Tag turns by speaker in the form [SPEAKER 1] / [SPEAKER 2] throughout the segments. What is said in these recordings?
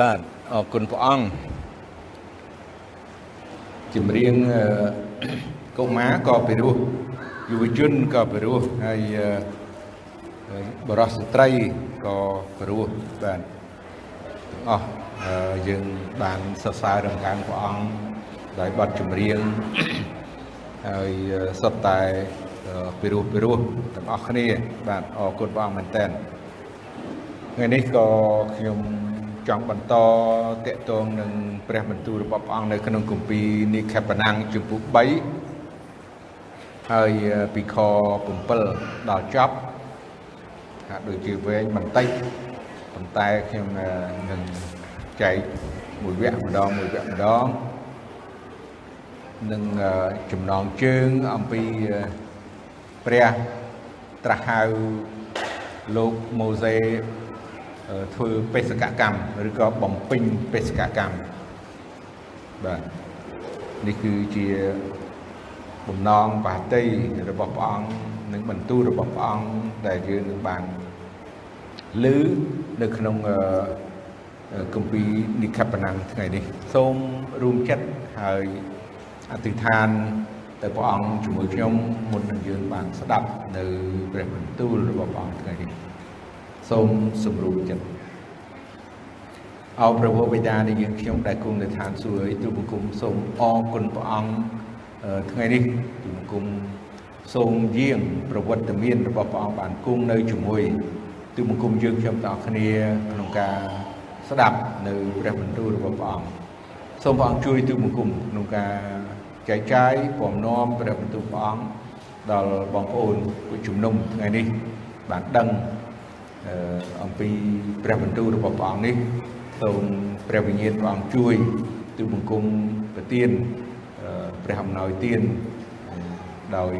[SPEAKER 1] បាទអរគុណព្រះអង្គចម្រៀងកុមារក៏ពិរោះយុវជនក៏ពិរោះហើយបរិសុស្ត្រីក៏ពិរោះបាទទាំងអស់យើងបានសរសើររំកានព្រះអង្គដោយបទចម្រៀងហើយសុទ្ធតែពិរោះពិរោះទាំងអស់គ្នា បាទអរគុណព្រះអង្គមែនតើថ្ងៃនេះក៏ខ្ញុំ ចង់បន្តតកតងនឹងព្រះបន្ទូលរបស់ព្រះអង្គនៅក្នុងគម្ពីរនិខបណាំងជំពូក3ហើយពីខ7ដល់ចប់ហាក់ដូចជាវែងបន្តិចប៉ុន្តែខ្ញុំនឹងចែកមួយវគ្គម្ដងមួយវគ្គម្ដងនឹងចំណងជើងអំពីព្រះត្រាស់ហៅលោកម៉ូសេ ធ្វើបេសកកម្មឬក៏បំពេញបេសកកម្មបាទនេះគឺជាបំណងបាតីរបស់ព្រះអង្គនិងបន្ទូលរបស់ព្រះអង្គដែលយើងនឹងបានឮនៅក្នុងគម្ពីរនិខបណាំងថ្ងៃនេះសូមរួមចិត្តហើយអធិដ្ឋានទៅព្រះអង្គជាមួយខ្ញុំមុននឹងយើងបានស្ដាប់នៅព្រះបន្ទូលរបស់ព្រះអង្គថ្ងៃនេះ សូមសម្រួលចិត្តអោព្រះបិតានៃយើងខ្ញុំដែលគង់នៅឋានសួគ៌ទូបង្គំសូមអរគុណព្រះអង្គថ្ងៃនេះទូបង្គំសូមយាងប្រវត្តិមានរបស់ព្រះអង្គបានគង់នៅជាមួយទូបង្គំយើងខ្ញុំទាំងអស់គ្នាក្នុងការស្ដាប់នៅព្រះបន្ទូលរបស់ព្រះអង្គសូមព្រះអង្គជួយទូបង្គំក្នុងការចែកចាយពំនាំព្រះបន្ទូលព្រះអង្គដល់បងប្អូនពួកជំនុំថ្ងៃនេះបានដឹង អំពីព្រះបន្ទូលរបស់ព្រះអង្គនេះសូមព្រះវិញ្ញាណព្រះអង្គជួយទូបង្គំប្រទានព្រះអំណោយទានដោយ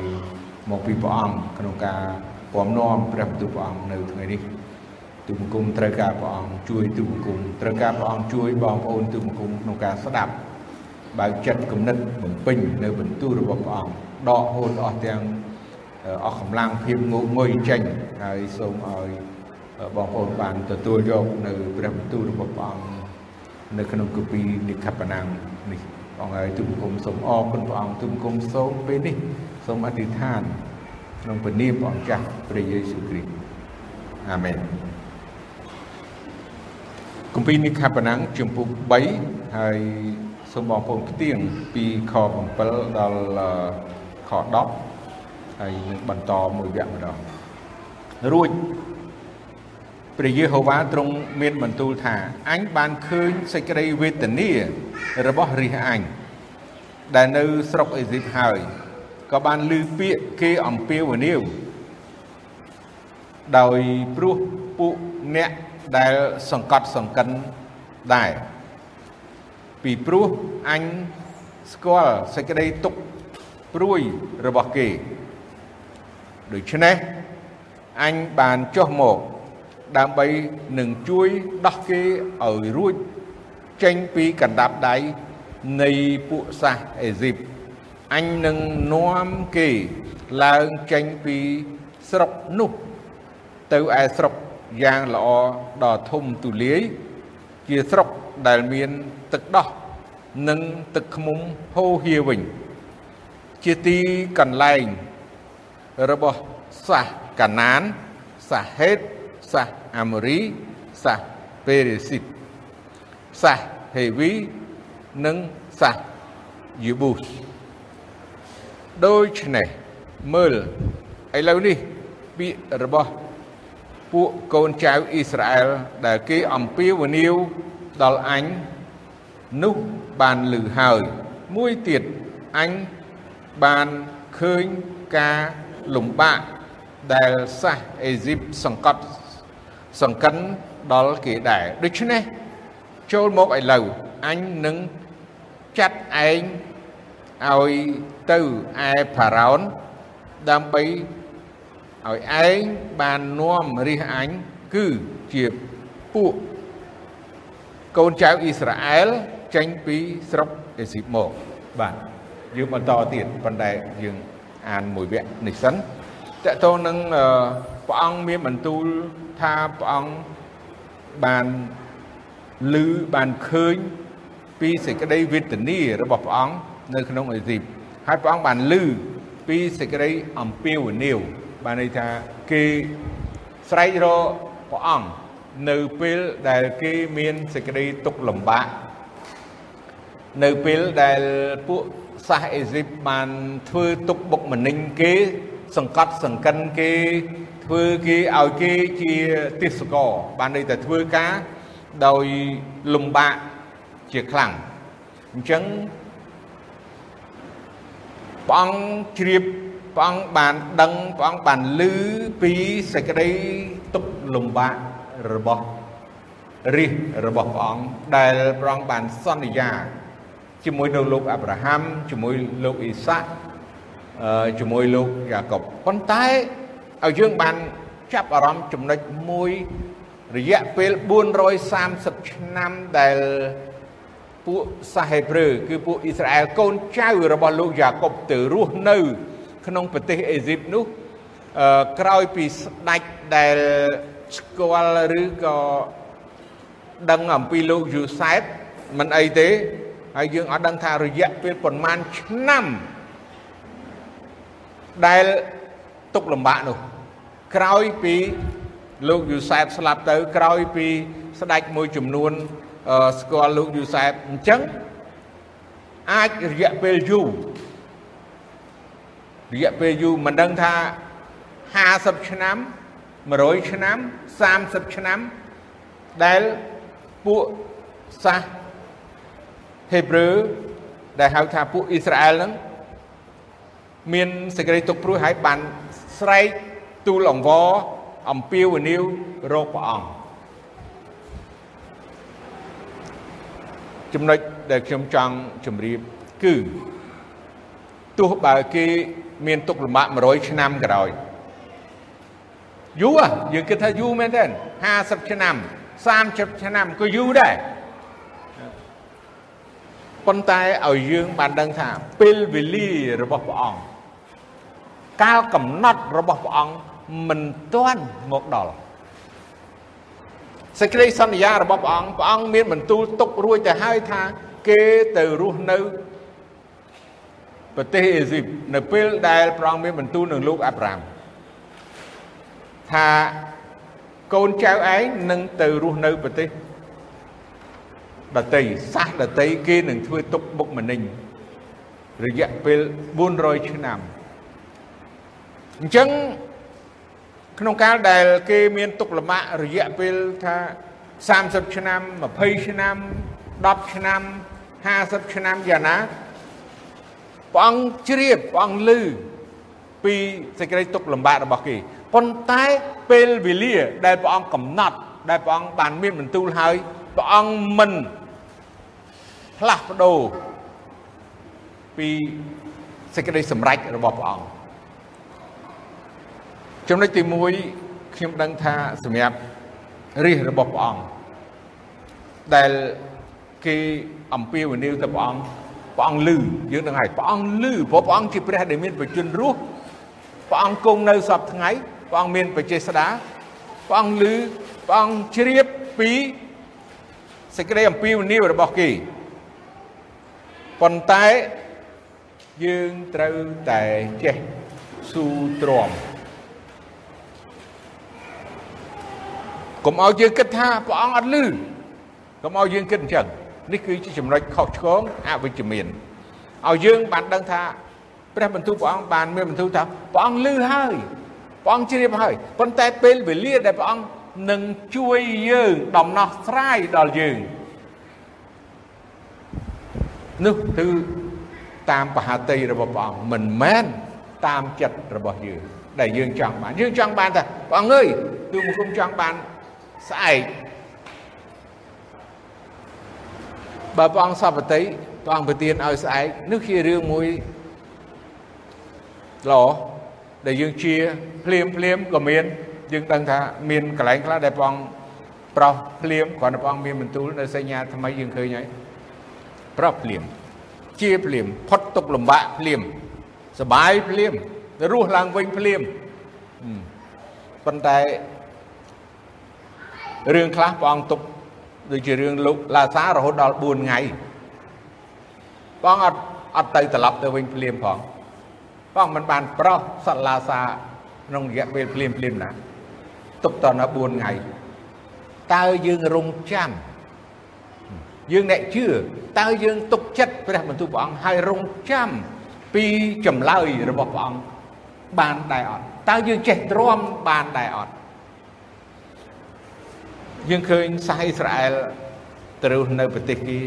[SPEAKER 1] មកពីព្រះអង្គក្នុងការពំនាំព្រះបន្ទូលព្រះអង្គនៅថ្ងៃនេះទូបង្គំត្រូវការព្រះអង្គជួយទូបង្គំត្រូវការព្រះអង្គជួយបងប្អូនទូបង្គំក្នុងការស្ដាប់បើកចិត្តគំនិតបំពេញនៅបន្ទូលរបស់ព្រះអង្គដកហូតអស់ទាំងអស់កម្លាំងភាពងោកងុយចេញហើយសូមឲ្យ បងប្អូនបានទទួលយកនៅព្រះបន្ទូលរបស់ព្រះអង្គនៅក្នុងគម្ពីរនិខបណាំងនេះបងហើយទូបង្គំសូមអរគុណព្រះអង្គទូបង្គំសូមពេលនេះសូមអធិដ្ឋាន ក្នុងព្រះនាមព្រះអង្គចាស់ព្រះយេស៊ូវគ្រីស្ទអាមែនគម្ពីរនិខបណាំងជំពូក3ហើយសូមបងប្អូនផ្ទៀងពីខ7ដល់ខ10ហើយនឹងបន្តមួយវគ្គម្ដងរួច ព្រះយេហូវ៉ាទ្រង់មានបន្ទូលថាអញបានឃើញសេចក្តីវេទនារបស់រាជអញដែលនៅស្រុកអេស៊ីបហើយក៏បានឮពាក្យគេអំពាវនាវដោយព្រោះពួកអ្នកដែលសង្កត់សង្កិនដែរពីព្រោះអញស្គាល់សេចក្តីទុកព្រួយរបស់គេដូច្នេះអញបានចុះមក ដើម្បីនឹងជួយដោះគេឲ្យរួចចេញពីកណ្ដាប់ដៃនៃពួកសាសអេស៊ីបអញនឹងនាំគេឡើងចេញពីស្រុកនោះ ទៅឯស្រុកយ៉ាងល្អដ៏ធំទូលាយជាស្រុកដែលមានទឹកដោះនិងទឹកឃ្មុំហូរហៀវិញ ជាទីកន្លែងរបស់សាសកាណានសាសហេត សាសអាម៉ូរីសាសពេរេស៊ីតសាសហេវីនិងសាសយូប៊ូសដូច្នេះមើលឥឡូវនេះពាក្យរបស់ពួកកូនចៅអ៊ីស្រាអែលដែលគេអំពាវនាវដល់អញនោះបានលឺហើយមួយទៀតអញបានឃើញការលំបាកដែលសាសអេស៊ីបសង្កត់ សង្កិនដល់គេដែរដូច្នេះចូលមកឥឡូវអញនឹងចាត់ឯងឲ្យទៅឯផារ៉ោនដើម្បីឲ្យឯងបាននាំរាជអញគឺជាពួកកូនចៅអ៊ីស្រាអែលចេញពីស្រុកអេស៊ីបមកបាទយើងបន្តទៀតប៉ុន្តែយើងអានមួយវគ្គនេះសិនតកតងនឹងព្រះអង្គមានបន្ទូល ថាព្រះអង្គបានឮបានឃើញពីសេចក្តីវេទនារបស់ព្រះអង្គនៅក្នុងអេស៊ីបហើយព្រះអង្គបានឮពីសេចក្តីអំពាវនាវបានន័យថាគេស្រែករកព្រះអង្គនៅពេលដែលគេមានសេចក្តីទុក្ខលំបាកនៅពេលដែលពួកសាសអេស៊ីបបានធ្វើទុកបុកម្នេញគេ សង្កត់សង្កិនគេ ធ្វើគេឲ្យគេជាទេសកលបានន័យតែធ្វើការដោយលំបាកជាខ្លាំងអញ្ចឹងព្រះអង្គជ្រាបព្រះអង្គបានដឹងព្រះអង្គបានឮពីសេចក្តីទុក្ខលំបាករបស់រាជរបស់ព្រះអង្គដែលព្រះអង្គបានសន្យាជាមួយនៅលោកអាប់រ៉ាហាំជាមួយលោកអ៊ីសាក់ជាមួយលោកយ៉ាកុបប៉ុន្តែ ឲ្យយើងបានចាប់អារម្មណ៍ចំណុចមួយរយៈពេល430ឆ្នាំដែលពួកសាហេប្រឺគឺពួកអ៊ីស្រាអែលកូនចៅរបស់លោកយ៉ាកុបទៅរស់នៅ ក្នុងប្រទេសអេស៊ីបនោះក្រោយពីស្ដេចដែលស្គាល់ឬក៏ដឹងអំពីលោកយូសែបមិនអីទេហើយយើងអត់ដឹងថារយៈពេលប្រហែលឆ្នាំដែល ទុកលំបាកនោះ ក្រោយពីលោកយូសែបស្លាប់ទៅ ក្រោយពីស្ដេចមួយចំនួនស្គាល់លោកយូសែបអញ្ចឹងអាចរយៈពេលយូររយៈពេលយូរមិនដឹងថា50ឆ្នាំ100ឆ្នាំ30ឆ្នាំដែលពួកសាសហេប្រឺដែលហៅថាពួកអ៊ីស្រាអែលហ្នឹងមានសេចក្តីទុកព្រួយហើយបាន ស្រែកទូលអង្វរអំពាវនាវរកព្រះអង្គចំណុចដែលខ្ញុំចង់ជម្រាបគឺទោះបើគេមានទុកលំបាក100ឆ្នាំក៏ដោយយូរយើងគិតថាយូរមែនទេ50ឆ្នាំ30ឆ្នាំក៏យូរដែរប៉ុន្តែឲ្យយើងបានដឹងថាពេលវេលារបស់ព្រះអង្គ កាលកំណត់របស់ព្រះអង្គមិនទាន់មកដល់សេចក្តីសន្យារបស់ព្រះអង្គព្រះអង្គមានបន្ទូលទុករួចទៅហើយថា គេទៅរស់នៅប្រទេសអេស៊ីបនៅពេលដែលព្រះអង្គមានបន្ទូលនឹងលោកអាប់រ៉ាមថាកូនចៅឯងនឹងទៅរស់នៅប្រទេសដតីសាសដតីគេនឹងធ្វើទុកបុកម្នេញរយៈពេល400ឆ្នាំ អញ្ចឹងក្នុងកាលដែលគេមានទុកលំបាករយៈពេលថា30ឆ្នាំ20ឆ្នាំ10ឆ្នាំ50ឆ្នាំយ៉ាងណាព្រះអង្គជ្រាបព្រះអង្គឮពីសេចក្តីទុកលំបាករបស់គេប៉ុន្តែពេលវេលាដែលព្រះអង្គកំណត់ដែលព្រះអង្គបានមានបន្ទូលហើយព្រះអង្គមិនផ្លាស់ប្ដូរពីសេចក្តីសម្រេចរបស់ព្រះអង្គ ចំណុចទី1ខ្ញុំដឹងថាសម្រាប់រាជរបស់ព្រះអង្គដែលគេអំពាវនាវទៅព្រះអង្គព្រះអង្គលឺយើងដឹងហើយព្រះអង្គលឺព្រោះព្រះអង្គជាព្រះដែលមានបជនរស់ព្រះអង្គគង់នៅសពថ្ងៃព្រះអង្គមានបច្ចេស្តាព្រះអង្គលឺព្រះអង្គជ្រាបពីសេចក្តីអំពាវនាវរបស់គេប៉ុន្តែយើងត្រូវតែចេះស៊ូទ្រាំ កុំឲ្យយើងគិតថាព្រះអង្គអត់លឺកុំឲ្យយើងគិតអញ្ចឹងនេះគឺជាចំណុចខុសឆ្គងអវិជ្ជមានឲ្យយើងបានដឹងថាព្រះបន្ទូលព្រះអង្គបានមានបន្ទូលថាព្រះអង្គលឺហើយព្រះអង្គជ្រាបហើយប៉ុន្តែពេលវេលាដែលព្រះអង្គនឹងជួយយើងដំណោះស្រាយដល់យើងនោះគឺតាមបហាតីរបស់ព្រះអង្គមិនមែនតាមចិត្តរបស់យើងដែលយើងចង់បានយើងចង់បានថាព្រះអង្គអើយទូមកគុំចង់បាន ស្អែកបើព្រះអង្គសពតិព្រះអង្គប្រទានឲ្យស្អែកនោះជារឿងមួយល្អដែលយើងជាភ្លាមភ្លាមក៏មាន យើងដឹងថាមានកន្លែងខ្លះដែលព្រះអង្គប្រោះភ្លាមគ្រាន់តែព្រះអង្គមានបន្ទូលនៅសញ្ញាថ្មីយើងឃើញហើយប្រោះភ្លាម ជាភ្លាមផុតទុកលំបាកភ្លាមសបាយភ្លាមរស់ឡើងវិញភ្លាមប៉ុន្តែ រឿងខ្លះព្រះអង្គទុកដូចជារឿងលោកឡាសារហូតដល់4ថ្ងៃបងអត់អត់ទៅត្រឡប់ទៅវិញភ្លាមផងបងមិនបានប្រោះសត្វឡាសាក្នុងរយៈពេលភ្លាមភ្លាមណាទុកតនៅ4ថ្ងៃតើយើងរងចាំយើងអ្នកជឿតើយើងទុកចិត្តព្រះបន្ទូលព្រះអង្គហើយរងចាំពីចម្លើយរបស់ព្រះអង្គបានដែរអត់តើយើងចេះទ្រាំបានដែរអត់ យើងឃើញសាសអ៊ីស្រាអែលទៅរស់នៅប្រទេសគេ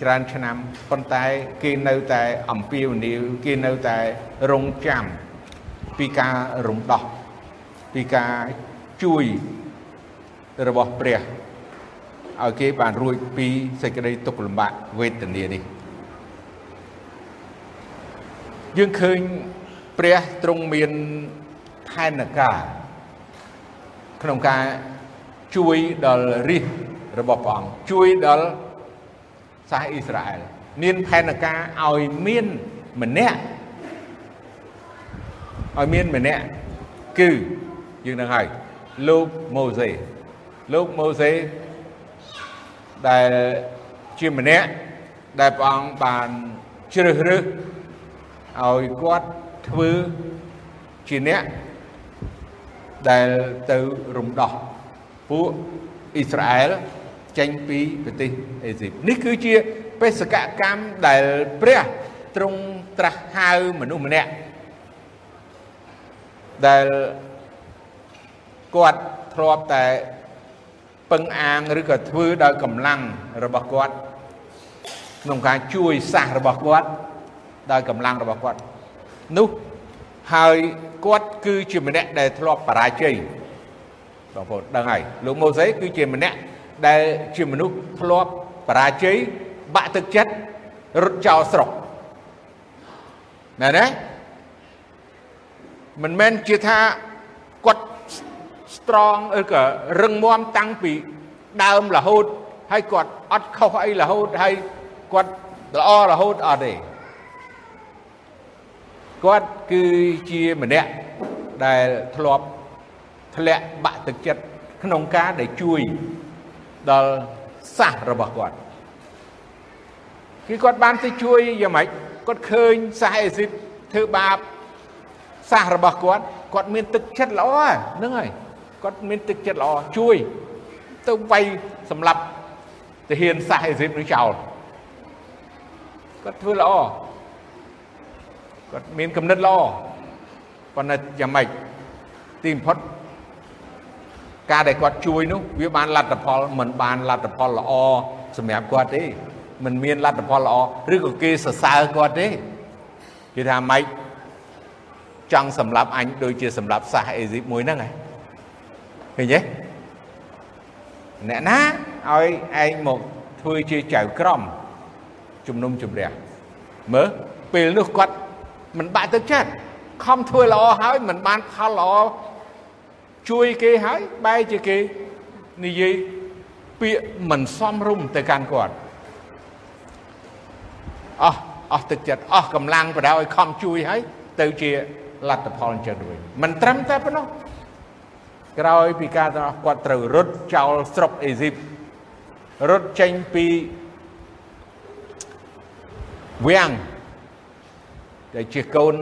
[SPEAKER 1] ច្រើនឆ្នាំប៉ុន្តែគេនៅតែអំពាវនាវគេនៅតែរងចាំពីការរំដោះពីការជួយរបស់ព្រះឲ្យគេបានរួចពីសេចក្តីទុក្ខលំបាកវេទនានេះយើងឃើញព្រះទ្រង់មានផែនការក្នុងការ ជួយដល់រាជរបស់ព្រះអង្គជួយដល់សាសអ៊ីស្រាអែលមានផែនការឲ្យមានម្នាក់ឲ្យមានម្នាក់គឺយើងនឹងហើយលោកម៉ូសេលោកម៉ូសេដែលជាម្នាក់ដែលព្រះអង្គបានជ្រើសរើសឲ្យគាត់ធ្វើជាអ្នកដែលទៅរំដោះ ពួកអ៊ីស្រាអែលចេញពីប្រទេសអេស៊ីបនេះគឺជាបេសកកម្មដែលព្រះទ្រង់ត្រាស់ហៅមនុស្សម្នាក់ដែលគាត់ធ្លាប់តែពឹងអាងឬក៏ធ្វើដោយកម្លាំងរបស់គាត់ក្នុងការជួយសាសរបស់គាត់ដោយកម្លាំងរបស់គាត់នោះហើយគាត់គឺជាម្នាក់ដែលធ្លាប់បរាជ័យ បងប្អូនដឹងហើយលោកម៉ូសេគឺជាម្នាក់ដែលជាមនុស្សធ្លាប់បរាជ័យបាក់ទឹកចិត្តរត់ចោលស្រុកណែណាមិនមែនជាថាគាត់ strong ឬក៏រឹងមាំតាំងពីដើមរហូតហើយគាត់អត់ខុសអីរហូតហើយគាត់ល្អរហូតអត់ទេគាត់គឺជាម្នាក់ដែលធ្លាប់ ធ្លាក់បាក់ទឹកចិត្តក្នុងការដែលជួយដល់សាសរបស់គាត់គឺគាត់បានទៅជួយយ៉ាងម៉េចគាត់ឃើញសាសអេស៊ីបធ្វើបាបសាសរបស់គាត់គាត់មានទឹកចិត្តល្អហ្នឹងហើយគាត់មានទឹកចិត្តល្អជួយទៅវាយសម្រាប់ទាហានសាសអេស៊ីបនឹងចោលគាត់ធ្វើល្អគាត់មានគំនិតល្អប៉ុន្តែយ៉ាងម៉េចទីបំផុត ការដែលគាត់ជួយនោះវាបានលទ្ធផលមិនបានលទ្ធផលល្អសម្រាប់គាត់ទេមិនមានលទ្ធផលល្អឬក៏គេសរសើរគាត់ទេគេថាម៉េចចង់សម្លាប់អញដូចជាសម្លាប់សាសអេស៊ីបមួយហ្នឹងហ៎ឃើញទេអ្នកណាឲ្យឯងមកធ្វើជាចៅក្រមជំនុំជម្រះមើលពេលនោះគាត់មិនបាក់ទឹកចិត្តខំធ្វើល្អហើយមិនបានផលល្អ ជួយគេហើយបែរជាគេនិយាយពាក្យមិនសមរម្យទៅកាន់គាត់អស់អស់ទឹកចិត្តអស់កម្លាំងបដៅឲ្យខំជួយហើយទៅជាលទ្ធផលអញ្ចឹងវិញមិនត្រឹមតែប៉ុណ្ណោះក្រោយពីការទាំងគាត់ត្រូវរត់ចោលស្រុកអេស៊ីបរត់ចេញពីវាំងដែលជាកូន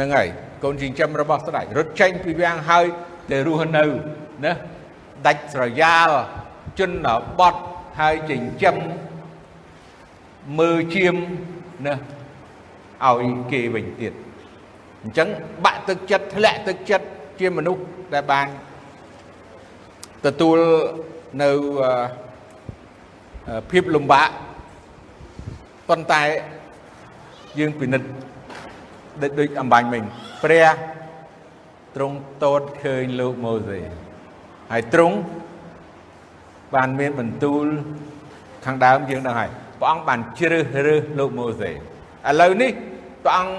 [SPEAKER 1] នឹងហើយកូនចិញ្ចឹមរបស់ស្ដេចរត់ចេញពីវាំងហើយ ដែលរស់នៅណាដាច់ស្រយាលជនបត់ហើយចិញ្ចឹមមើលជាមណាឲ្យគេវិញទៀតអញ្ចឹងបាក់ទឹកចិត្តធ្លាក់ទឹកចិត្តជាមនុស្សដែលបានទទួលនៅភាពលំបាកប៉ុន្តែយើងពិនិត្យដូចអំបញ្ញមិញព្រះ ទ្រង់តូតឃើញលោកម៉ូសេហើយទ្រង់បានមានបន្ទូលខាងដើមយើងដឹងហើយព្រះអង្គបានជ្រើសរើសលោកម៉ូសេឥឡូវនេះព្រះអង្គ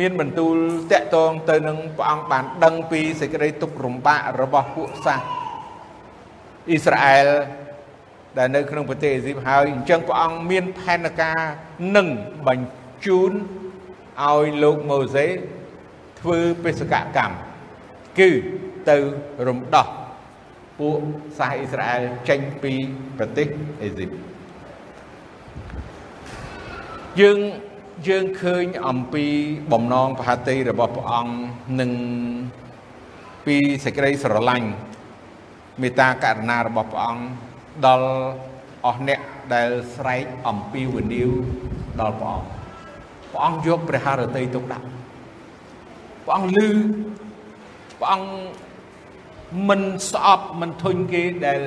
[SPEAKER 1] មានបន្ទូលតាក់ទងទៅនឹងព្រះអង្គបានដឹងពីសេចក្តីទុក្ខរំបាករបស់ពួកសាសអ៊ីស្រាអែលដែលនៅក្នុងប្រទេសអេស៊ីបហើយអញ្ចឹងព្រះអង្គមានផែនការនឹងបញ្ជូនឲ្យលោកម៉ូសេ ធ្វើបេសកកម្មគឺទៅរំដោះពួកសាសអ៊ីស្រាអែលចេញពីប្រទេសអេស៊ីបយើងយើងឃើញអំពីបំណងប្រហតិរបស់ព្រះអង្គនឹងពីសេចក្តីស្រឡាញ់មេត្តាករុណារបស់ព្រះអង្គដល់អស់អ្នកដែលស្រែកអំពីវនាវដល់ព្រះអង្គព្រះអង្គយកព្រះハរតីទុកដាក់ ព្រះអង្គលឺព្រះអង្គមិនស្អប់មិនធុញគេដែល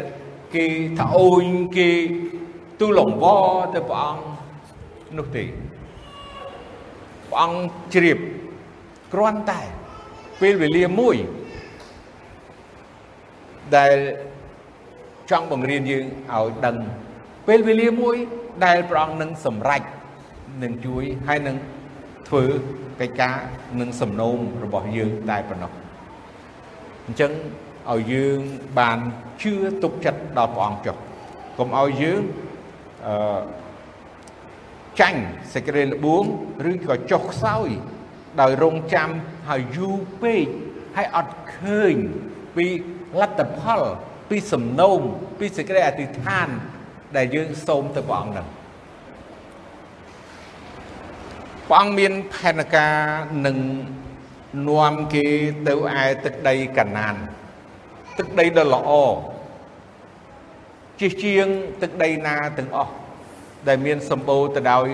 [SPEAKER 1] គេថាអូនគេទូលង្វទៅព្រះអង្គនោះទេព្រះអង្គជ្រាបគ្រាន់តែពេលវេលាមួយដែលចង់បង្រៀនយើងឲ្យដឹងពេលវេលាមួយដែលព្រះអង្គនឹងសម្រេចនឹងជួយហើយនឹង ធ្វើកិច្ចការនឹងសំណូមរបស់យើងតែប៉ុណ្ណោះអញ្ចឹងឲ្យយើងបានជឿទុកចិត្តដល់ព្រះអង្គចុះកុំឲ្យយើងអឺចាញ់សេចក្តីល្បួងឬក៏ចុះខ្សោយដោយរងចាំហើយយូរពេកហើយអត់ឃើញពីលទ្ធផលពីសំណូមពីសេចក្តីអធិដ្ឋាន ដែលយើងសូមទៅព្រះអង្គនឹង ព្រះអង្គមានផែនការនឹងនាំគេទៅឯទឹកដីកាណានទឹកដីដ៏ល្អជាជាងទឹកដីណាទាំងអស់ដែលមានសម្បូរទៅដោយ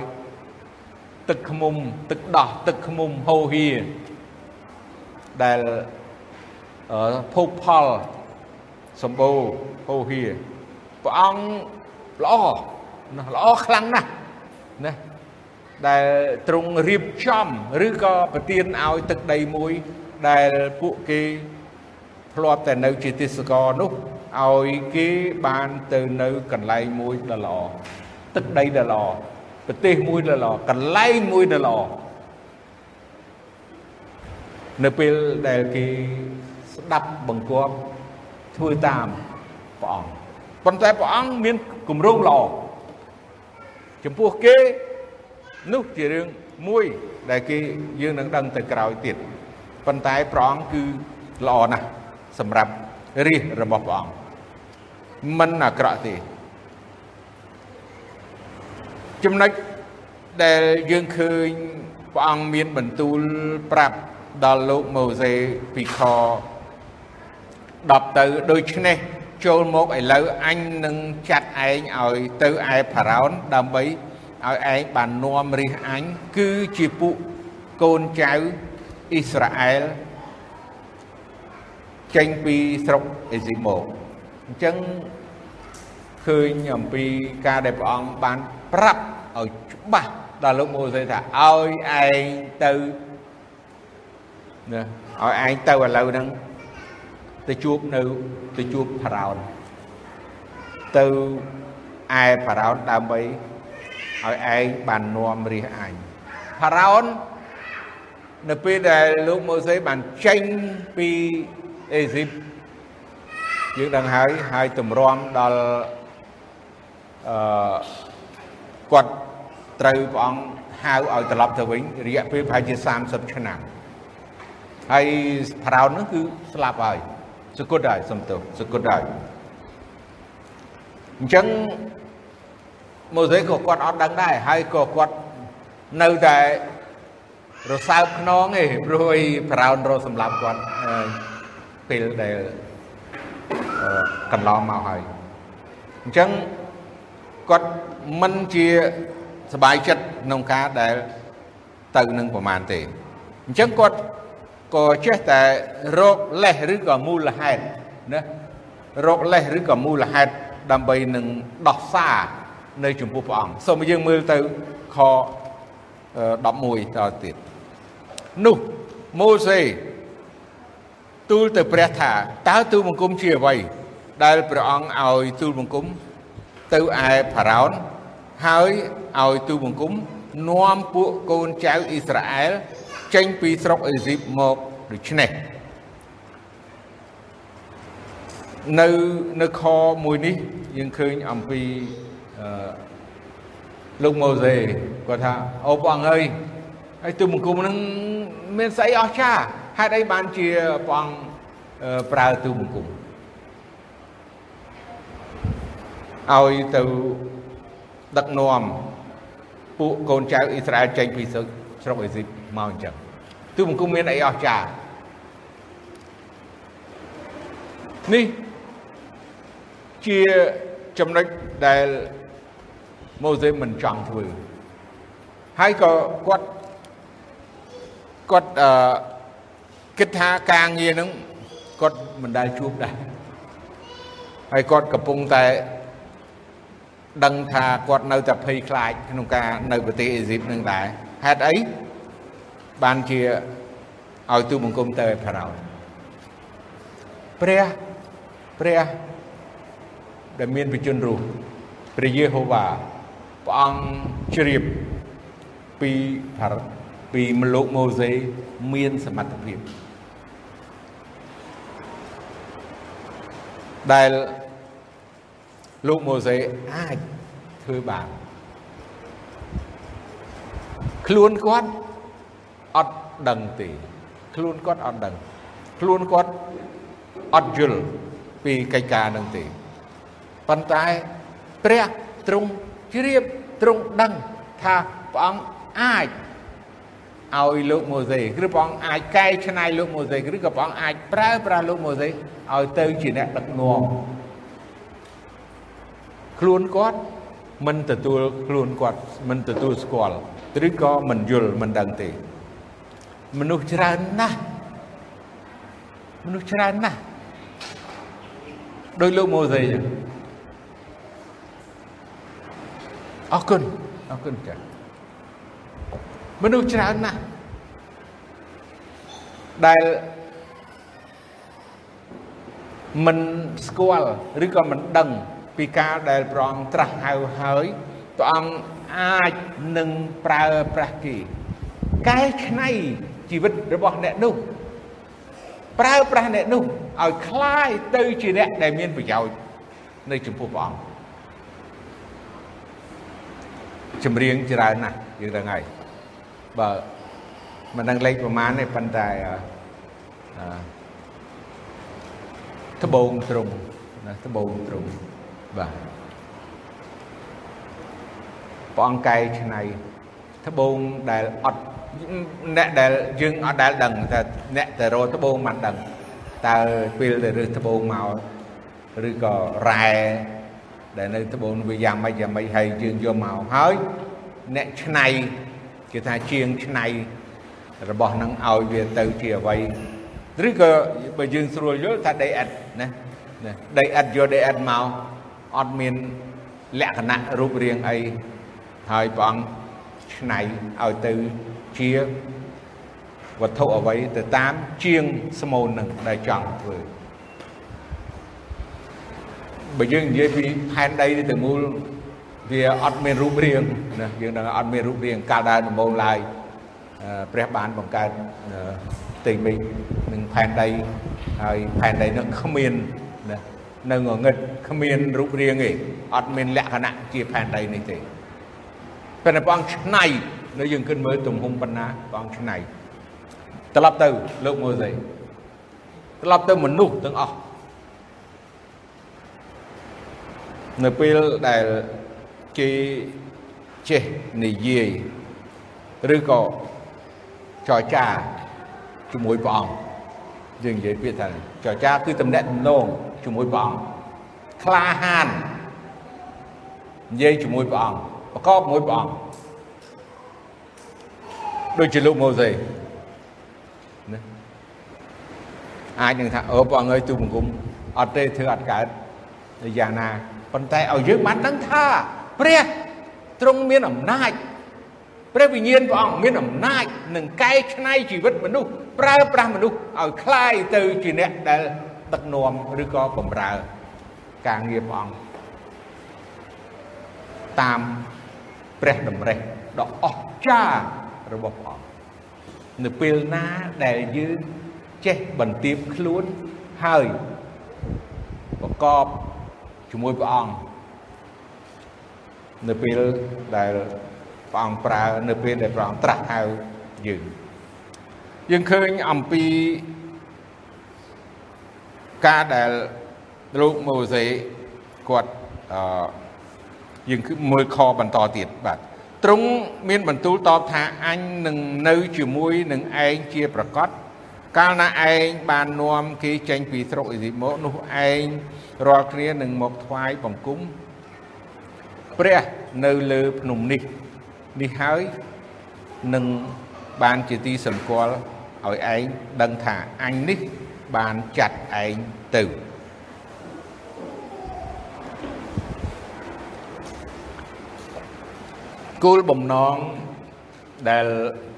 [SPEAKER 1] ទឹកខ្មុំទឹកដោះទឹកខ្មុំហូរហៀដែលភោគផលសម្បូរហូរហៀព្រះអង្គល្អណាស់ល្អខ្លាំងណាស់ណា ដែលទ្រង់រៀបចំឬក៏ប្រទានឲ្យទឹកដីមួយដែលពួកគេធ្លាប់តែនៅជាទេសកលនោះឲ្យគេបានទៅនៅកន្លែងមួយដ៏ល្អទឹកដីដ៏ល្អប្រទេសមួយដ៏ល្អកន្លែងមួយដ៏ល្អនៅពេលដែលគេស្ដាប់បង្គាប់ធ្វើតាមព្រះអង្គប៉ុន្តែព្រះអង្គមានគម្រោងល្អចំពោះគេ នោះជារឿងមួយដែលគេយើងនឹងដឹងទៅក្រោយទៀតប៉ុន្តែព្រះអង្គគឺល្អណាស់សម្រាប់រាជរបស់ព្រះអង្គមិនអាក្រក់ទេចំណុចដែលយើងឃើញព្រះអង្គមានបន្ទូលប្រាប់ដល់លោកម៉ូសេពីខ10ទៅដូច្នេះចូលមកឥឡូវអញនឹងចាត់ឯងឲ្យទៅឯផារ៉ោនដើម្បី ឲ្យឯងបាននាំរាជអញគឺជាពួកកូនចៅអ៊ីស្រាអែលចេញពីស្រុកអេស៊ីមកអញ្ចឹងឃើញអំពីការដែលព្រះអង្គបានប្រាប់ឲ្យច្បាស់ដល់លោកម៉ូសេថាឲ្យឯងទៅណាឲ្យឯងទៅឥឡូវហ្នឹងទៅជួបនៅទៅជួបផារ៉ោនទៅឯផារ៉ោនដើម្បី ឲ្យឯងបាននាំរាជអញផារ៉ោននៅពេលដែលលោកម៉ូសេបានចេញពីអេស៊ីបយើងដឹងហើយហើយទម្រាំដល់អឺគាត់ត្រូវព្រះអង្គហៅឲ្យត្រឡប់ទៅវិញរយៈពេលប្រហែលជា30ឆ្នាំហើយប្រោននោះគឺស្លាប់ហើយសគុតហើយសំទោសគុតហើយអញ្ចឹង ម៉ូសេក៏គាត់អត់ដឹងដែរហើយក៏គាត់នៅតែរសើបខ្នងឯងព្រោះអីប្រោនរសម្លាប់គាត់ពេលដែលកន្លងមកហើយអញ្ចឹងគាត់មិនជាសบายចិត្តក្នុងការដែលទៅនឹងប្រមាណទេអញ្ចឹងគាត់ក៏ចេះតែរកលេសឬក៏មូលហេតុណារកលេសឬក៏មូលហេតុដើម្បីនឹងដោះសារ នៅចំពោះព្រះអង្គសូមយើងមើលទៅខ11តទៀតនោះម៉ូសេទូលទៅព្រះថាតើទូលបង្គំជាអ្វី ដែលព្រះអង្គឲ្យទូលបង្គំទៅឯផារ៉ោនហើយឲ្យទូបង្គំនាំពួកកូនចៅអ៊ីស្រាអែលចេញពីស្រុកអេស៊ីបមកដូច្នេះនៅនៅខមួយនេះយើងឃើញអំពីអឺ លោកម៉ូសេគាត់ថាអូព្រះអង្គអើយហើយទូបង្គំនឹងមានស្អីអស្ចារ្យហេតុអីបានជាព្រះអង្គប្រើទូបង្គំឲ្យទៅដឹកនាំពួកកូនចៅអ៊ីស្រាអែលចេញពីស្រុកអេស៊ីបមកអញ្ចឹងទូបង្គំមានអីអស្ចារ្យនេះជាចំណុចដែល ម៉ូសេមិនចង់ធ្វើហើយក៏គាត់គាត់អឺគិតថាការងារហ្នឹងគាត់មិនដែលជួបដែរហើយគាត់កំពុងតែដឹងថាគាត់នៅតែភ័យខ្លាចក្នុងការនៅប្រទេសអេស៊ីបនឹងដែរហេតុអីបានជាឲ្យទូបង្គំទៅឲ្យផារ៉ោព្រះព្រះដែលមានវិជនរស់ព្រះយេហូវ៉ា ព្រះអង្គជ្រាបពីពីមលោកម៉ូសេមានសមត្ថភាពដែលលោកម៉ូសេអាចធ្វើបានខ្លួនគាត់អត់ដឹងទេខ្លួនគាត់អត់ដឹងខ្លួនគាត់អត់យល់ពីកិច្ចការនឹងទេប៉ុន្តែព្រះទ្រង់ ជ្រាបទ្រង់ដឹងថាព្រះអង្គអាចឲ្យលោកម៉ូសេឬព្រះអង្គអាចកែច្នៃលោកម៉ូសេឬក៏ព្រះអង្គអាចប្រើប្រាស់លោកម៉ូសេឲ្យទៅជាអ្នកដឹកនាំខ្លួនគាត់មិនទទួលខ្លួនគាត់មិនទទួលស្គាល់ឬក៏មិនយល់មិនដឹងទេមនុស្សច្រើនណាស់មនុស្សច្រើនណាស់ដោយលោកម៉ូសេចឹង អរគុណអរគុណចា៎មនុស្សច្រើនណាស់ដែលមិនស្គាល់ឬក៏មិនដឹង ពីការដែលព្រះអង្គត្រាស់ហៅហើយព្រះអង្គអាចនឹងប្រើប្រាស់គេកែច្នៃជីវិតរបស់អ្នកនោះប្រើប្រាស់អ្នកនោះឲ្យคล้ายទៅជាអ្នកដែលមានប្រយោជន៍នៅចំពោះព្រះអង្គ ចម្រៀងច្រើនណាស់យើងដឹងហើយបើមិនដឹងលេខប្រមាណទេប៉ុន្តែអឺត្បូងត្រង់ណាត្បូងត្រង់បាទព្រះអង្គកែច្នៃត្បូងដែលអត់អ្នកដែលយើងអត់ដែលដឹងថាអ្នកទៅរកត្បូងមិនដឹងតើពេលទៅរើសត្បូងមកឬក៏រ៉ែ ដែលនៅត្បូងវាយ៉ាងម៉េចយ៉ាងម៉េចហើយយើងយកមកហើយអ្នកច្នៃគេថាជាងច្នៃរបស់នឹងឲ្យវាទៅជាអ្វីឬក៏បើយើងស្រួលយល់ថាដីឥដ្ឋណាដីឥដ្ឋយកដីឥដ្ឋមកអត់មានលក្ខណៈរូបរាងអីហើយព្រះអង្គច្នៃឲ្យទៅជាវត្ថុអ្វីទៅតាមជាងស្មូននឹងដែលចង់ធ្វើ បើយើងនិយាយពីផែនដីទៅមូលវាអត់មានរូបរាងណាយើងដឹងអត់មានរូបរាងកាលដើរដំបូងឡើយព្រះបានបង្កើតផ្ទៃមេឃនិងផែនដីហើយផែនដីនោះគ្មានណានៅងងឹតគ្មានរូបរាងទេអត់មានលក្ខណៈជាផែនដីនេះទេប៉ុន្តែព្រះអង្គឆ្នៃនៅយើងគិតមើលទំហំប៉ុណ្ណាព្រះអង្គឆ្នៃត្រឡប់ទៅលោកម៉ូសេត្រឡប់ទៅមនុស្សទាំងអស់ នៅពេលដែលគេចេះនិយាយឬក៏ចរចាជាមួយព្រះអង្គយើងនិយាយពាក្យថាចរចាគឺតំណែងតំណងជាមួយព្រះអង្គក្លាហាននិយាយជាមួយព្រះអង្គប្រកបជាមួយព្រះអង្គដូចជាលោកម៉ូសេណាអាចនឹងថាអូព្រះអង្គអើយទូបង្គំអត់ទេធ្វើអត់កើតយ៉ាងណា ប៉ុន្តែឲ្យយើងបានដឹងថាព្រះទ្រង់មានអំណាចព្រះវិញ្ញាណព្រះអង្គមានអំណាចនឹងកែច្នៃជីវិតមនុស្សប្រើប្រាស់មនុស្សឲ្យคล้ายទៅជាអ្នកដែលដឹកនាំឬក៏បម្រើការងារព្រះអង្គតាមព្រះតម្រេះដ៏អស្ចារ្យរបស់ព្រះអង្គនៅពេលណាដែលយើងចេះបន្ទាបខ្លួនហើយប្រកប ជាមួយព្រះអង្គនៅពេលដែលព្រះអង្គប្រើនៅពេលដែលព្រះអង្គត្រាស់ហៅយើងយើងឃើញអំពីការដែលលោកម៉ូសេគាត់អឺយើងគឺមើលខបន្តទៀតបាទទ្រង់មានបន្ទូលតបថាអញនឹងនៅជាមួយនឹងឯងជាប្រកប កាលណាឯងបាននាំគេចេញពីស្រុកអេស៊ីបមកនោះឯងរាល់គ្នានឹងមកថ្វាយបង្គំព្រះនៅលើភ្នំនេះនេះហើយនឹងបានជាទីសម្គាល់ឲ្យឯងដឹងថាអញនេះបានចាត់ឯងទៅគោលបំណងដែល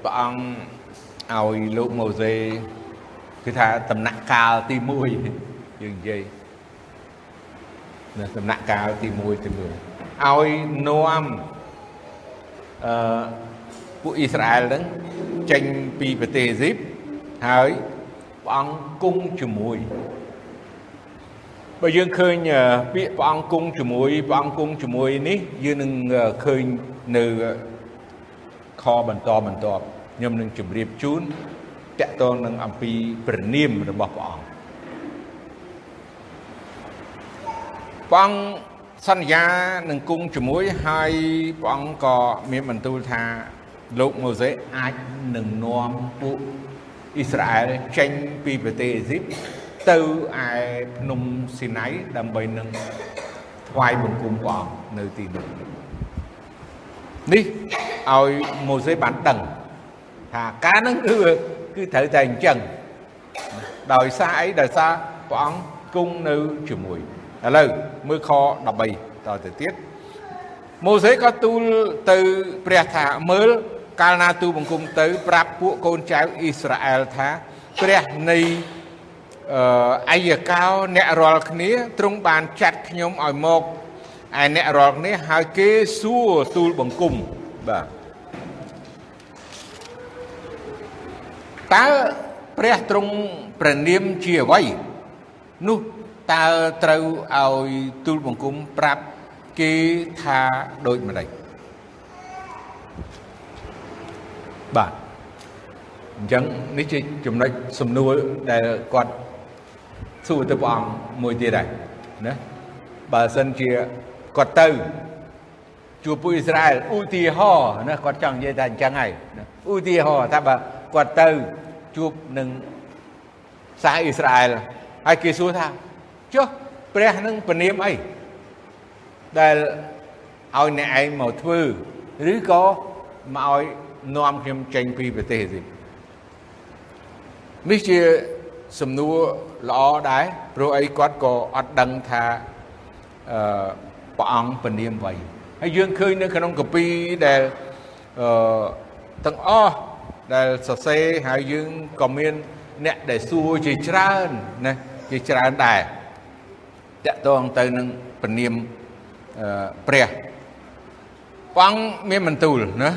[SPEAKER 1] ព្រះអង្គឲ្យលោកម៉ូសេ គឺថាដំណាក់កាលទី1យើងនិយាយនៅដំណាក់កាលទី1ទី1ឲ្យនាំអឺពួកអ៊ីស្រាអែលហ្នឹងចេញពីប្រទេសអេស៊ីបហើយព្រះអង្គគង់ជាមួយបើយើងឃើញពាក្យព្រះអង្គគង់ជាមួយព្រះអង្គគង់ជាមួយនេះយើងនឹងឃើញនៅខបន្តបន្តខ្ញុំនឹងជម្រាបជូន តកតងនឹងអំពីព្រះនាមរបស់ព្រះអង្គព្រះអង្គសន្យានឹងគង់ជាមួយហើយព្រះអង្គក៏មានបន្ទូលថាលោកម៉ូសេអាចនឹងនាំពួកអ៊ីស្រាអែលចេញពីប្រទេសអេស៊ីបទៅឯភ្នំស៊ីណៃដើម្បីនឹងថ្វាយបង្គំព្រះអង្គនៅទីនោះនេះឲ្យម៉ូសេបានដឹងថាការនឹងគឺ គឺត្រូវតែអញ្ចឹងដោយសារអីដោយសារព្រះអង្គគង់នៅជាមួយឥឡូវមើលខ13តទៅទៀតម៉ូសេក៏ទូលទៅព្រះថាមើលកាលណាទូបង្គំទៅ ប្រាប់ពួកកូនចៅអ៊ីស្រាអែលថាព្រះនៃអយកាោអ្នករាល់គ្នាទ្រង់បានចាត់ខ្ញុំឲ្យមកឯអ្នករាល់គ្នាហើយគេសួរទូលបង្គំបាទ តើព្រះទ្រង់ព្រះនាមជាអ្វីនោះតើត្រូវឲ្យទូលបង្គំប្រាប់គេថាដូចម្ដេចបាទអញ្ចឹងនេះជាចំណុចសំណួរដែលគាត់សួរទៅព្រះអង្គមួយទៀតដែរណាបើសិនជាគាត់ទៅជួបពួកអ៊ីស្រាអែលឧទាហរណ៍ណាគាត់ចង់និយាយថាអញ្ចឹងហើយឧទាហរណ៍ថាបើ គាត់ទៅជួបនឹងសាសអ៊ីស្រាអែលហើយគេសួរថាចុះព្រះនឹងពនាមអីដែលឲ្យអ្នកឯងមកធ្វើឬក៏មកឲ្យនាំខ្ញុំចេញពីប្រទេសអេស៊ីបនេះជាសំណួរល្អដែរព្រោះអីគាត់ក៏អត់ដឹងថាអឺព្រះអង្គពនាមអ្វីហើយយើងឃើញនៅក្នុងកាពីដែលអឺទាំងអស់ ដែលសរសេរហើយយើងក៏មានអ្នកដែលសួរជាច្រើនណាជាច្រើនដែរតកតងទៅនឹងពនាមព្រះព្រះអង្គមានបន្ទូលណា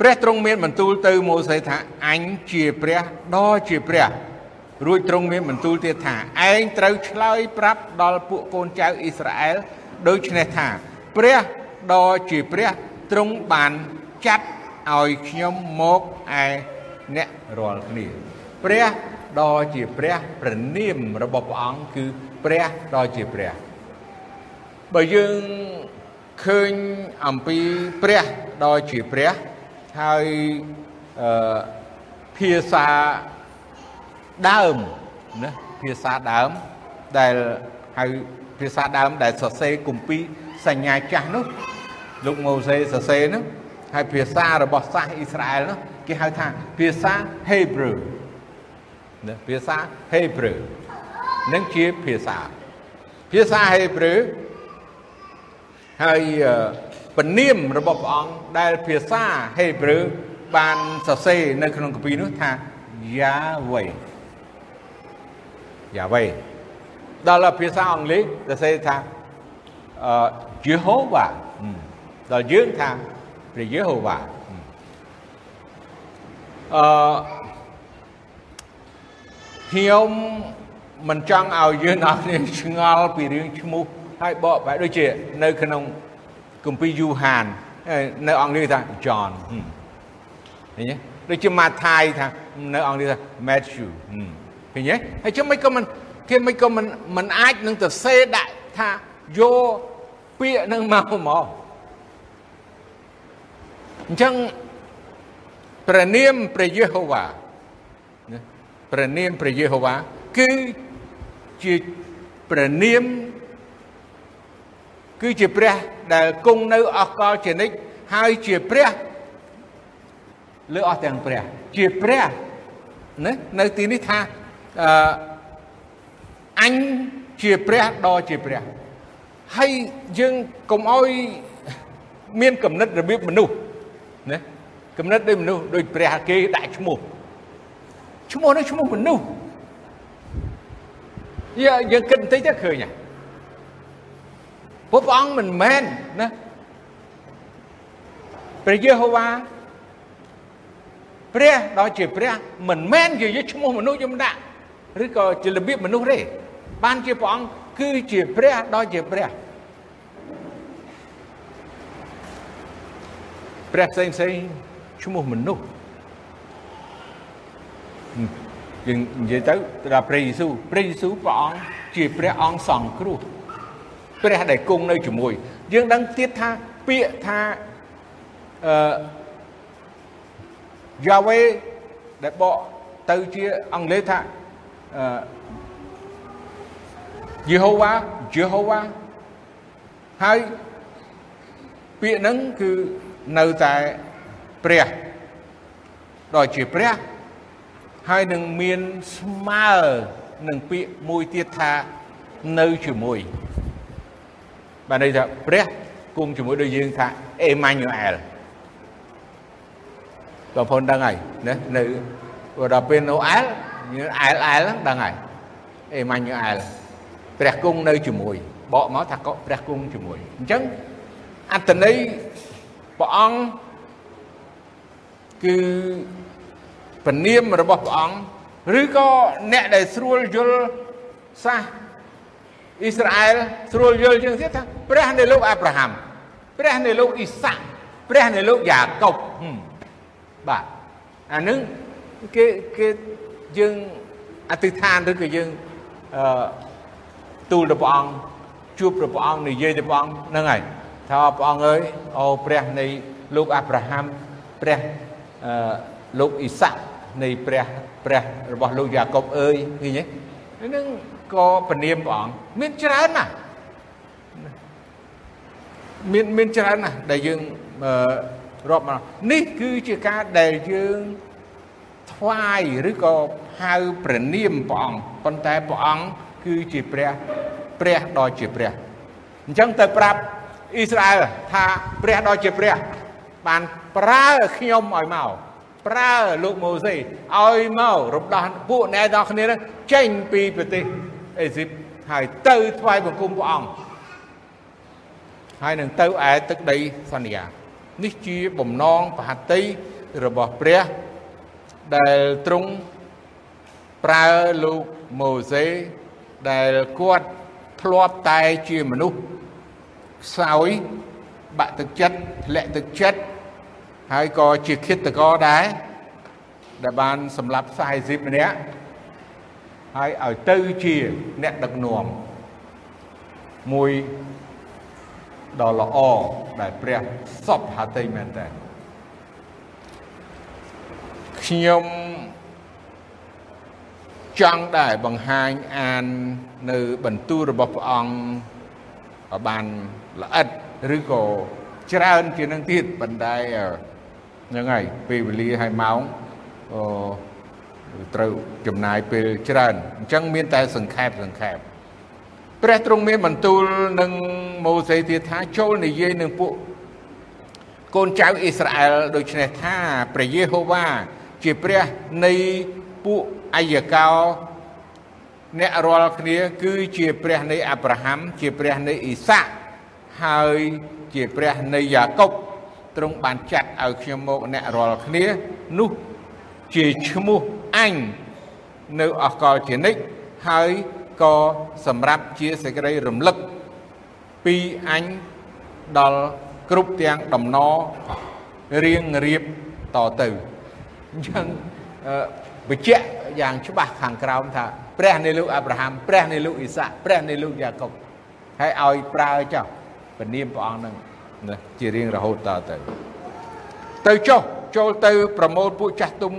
[SPEAKER 1] ព្រះទ្រង់មានបន្ទូលទៅម៉ូសេថាអញជាព្រះដ៏ជាព្រះ រួចទ្រង់មានបន្ទូលទៀតថាឯងត្រូវឆ្លើយប្រាប់ដល់ពួកកូនចៅអ៊ីស្រាអែលដូច្នេះថា ព្រះដ៏ជាព្រះទ្រង់បានចាត់ ឲ្យខ្ញុំមកឯអ្នករាល់គ្នាព្រះដ៏ជាព្រះព្រះនាមរបស់ព្រះអង្គគឺព្រះដ៏ជាព្រះបើយើងឃើញអំពីព្រះដ៏ជាព្រះហើយអឺភាសាដើមណាភាសាដើមដែលហៅភាសាដើមដែលសរសេរគម្ពីរសញ្ញាចាស់នោះលោកម៉ូសេសរសេរនោះ ហើយភាសារបស់សាសអ៊ីស្រាអែលនោះគេហៅថាភាសា Hebrew ណាភាសា Hebrew នឹងជាភាសាភាសា Hebrew ហើយពនាមរបស់ព្រះអង្គដែលភាសា Hebrew បានសរសេរនៅក្នុងកាពីនោះថា Yahweh Yahweh ដល់ភាសាអង់គ្លេសសរសេរថាអឺ Jehovah ដល់យើងថា ព្រះ Jehovah អឺខ្ញុំមិនចង់ឲ្យយើងអស់គ្នាឆ្ងល់ពីរឿងឈ្មោះហើយបកបែបដូចជានៅក្នុងគម្ពីរយូហាននៅអង់គ្លេសថា John ឃើញទេដូចជាម៉ាថាយថានៅអង់គ្លេសថា Matthew ឃើញទេហើយចឹងមិនក៏មិនគេមិនក៏មិនមិនអាចនឹងទៅសេដាក់ថា your ពាក្យនឹងមកមក អញ្ចឹងព្រះនាមព្រះយេហូវ៉ាព្រះនាមព្រះយេហូវ៉ាគឺជាព្រះនាមគឺជាព្រះដែលគង់នៅអស់កលជានិច្ចហើយជាព្រះលើអស់ទាំងព្រះ ជាព្រះណានៅទីនេះថាអឺអញជាព្រះដ៏ជាព្រះហើយយើងកុំអោយមានគំនិតរបៀបមនុស្ស ណាគំនិតដូចមនុស្សដូចព្រះគេដាក់ឈ្មោះឈ្មោះនោះឈ្មោះមនុស្សយើងយើងគិតបន្តិចទៅឃើញហ่ะព្រះអង្គមិនមែនណាព្រះយេហូវ៉ាព្រះដ៏ជាព្រះមិនមែនជាឈ្មោះមនុស្សយំដាក់ឬក៏ជារបៀបមនុស្សទេបានជាព្រះអង្គគឺជាព្រះដ៏ជាព្រះ ព្រះផ្សេងផ្សេងឈ្មោះមនុស្សយើងនិយាយទៅដល់ព្រះយេស៊ូវព្រះយេស៊ូវព្រះអង្គជាព្រះអង្គសង្គ្រោះព្រះដែលគង់នៅជាមួយ យើងដឹងទៀតថាពាក្យថាអឺយ៉ាវេដែលបកទៅជាអង់គ្លេសថាអឺយេហូវ៉ាយេហូវ៉ាហើយពាក្យហ្នឹងគឺ នៅតែព្រះដល់ជាព្រះហើយនឹងមានស្មើនឹងពាក្យមួយទៀតថានៅជាមួយបានន័យថាព្រះគង់ជាមួយដូចយើងថាអេម៉ាញូអែលបងប្អូនដឹងហើយណានៅដល់ពេលនូអែលអែលអែលដឹងហើយអេម៉ាញូអែលព្រះគង់នៅជាមួយបកមកថាក៏ព្រះគង់ជាមួយអញ្ចឹងអត្តន័យ ព្រះអង្គគឺពនាមរបស់ព្រះអង្គឬក៏អ្នកដែលស្រួលយល់សាសអ៊ីស្រាអែលស្រួលយល់ជាងទៀតថាព្រះនៃលោកអាប់រ៉ាហាំព្រះនៃលោកអ៊ីសាក់ព្រះនៃលោកយ៉ាកុបបាទអានឹងគេគេយើងអធិដ្ឋានឬក៏យើងអឺទូលទៅព្រះអង្គជួបទៅព្រះអង្គនិយាយទៅព្រះអង្គហ្នឹងហើយ ថាព្រះអង្គអើយអូព្រះនៃលោកអាប់រ៉ាហាំព្រះអឺលោកអ៊ីសាក់នៃព្រះព្រះរបស់លោកយ៉ាកុបអើយឃើញទេហ្នឹងក៏ពនាមព្រះអង្គមានច្រើនណាស់មានមានច្រើនណាស់ដែលយើងរាប់មកនេះគឺជាការដែលយើងថ្វាយឬក៏ហៅព្រះនាមព្រះអង្គប៉ុន្តែព្រះអង្គគឺជាព្រះព្រះដ៏ជាព្រះអញ្ចឹងទៅប្រាប់ អ៊ីស្រាអែលថាព្រះដ៏ជាព្រះ បានប្រើខ្ញុំឲ្យមកប្រើលោកម៉ូសេឲ្យមករំដោះពួកអ្នកទាំងគ្នាចេញពីប្រទេសអេស៊ីបហើយទៅថ្វាយបង្គំព្រះអង្គហើយនឹងទៅឯទឹកដីសន្យានេះជាបំណងបហតិរបស់ព្រះដែលទ្រង់ប្រើលោកម៉ូសេដែលគាត់ធ្លាប់តែជាមនុស្ស ខ្សោយបាក់ទឹកចិត្តធ្លាក់ទឹកចិត្តហើយក៏ជាឃាតករដែរដែលបានសម្លាប់40ម្នាក់ហើយឲ្យទៅជាអ្នកដឹកនាំមួយដ៏ល្អដែលព្រះសពហតិមែនតើខ្ញុំចង់ដែរបង្ហាញអាននៅបន្ទូលរបស់ព្រះអង្គបាន ល្អិតឬក៏ច្រើនជាងនឹងទៀតបណ្ដៃហ្នឹងហើយពេលវេលាហើយម៉ោងអឺត្រូវចំណាយពេលច្រើនអញ្ចឹងមានតែសង្ខេបសង្ខេបព្រះទ្រង់មានបន្ទូលនឹងម៉ូសេទៀតថាចូលនិយាយនឹងពួកកូនចៅអ៊ីស្រាអែលដូច្នេះថាព្រះយេហូវ៉ាជាព្រះនៃពួកអាយកោអ្នករាល់គ្នា គឺជាព្រះនៃអាប់រ៉ាហាំជាព្រះនៃអ៊ីសាក់ ហើយជាព្រះនៃយ៉ាកុបទ្រង់បានចាត់ឲ្យខ្ញុំមកអ្នករាល់គ្នានោះជាឈ្មោះអញនៅអកលជានិច្ចហើយក៏សម្រាប់ជាសេចក្តីរំលឹកពីអញដល់គ្រប់ទាំងដំណររៀងរៀបតទៅអញ្ចឹងបញ្ជាក់យ៉ាងច្បាស់ខាងក្រោមថាព្រះនៃលោកអាប់រ៉ាហាំព្រះនៃលោកអ៊ីសាក់ព្រះនៃលោកយ៉ាកុបហើយឲ្យប្រើចោះ ពនាមព្រះអង្គនឹងណាជារៀងរហូតតទៅទៅចុះចូលទៅប្រមូលពួកចាស់ទុំ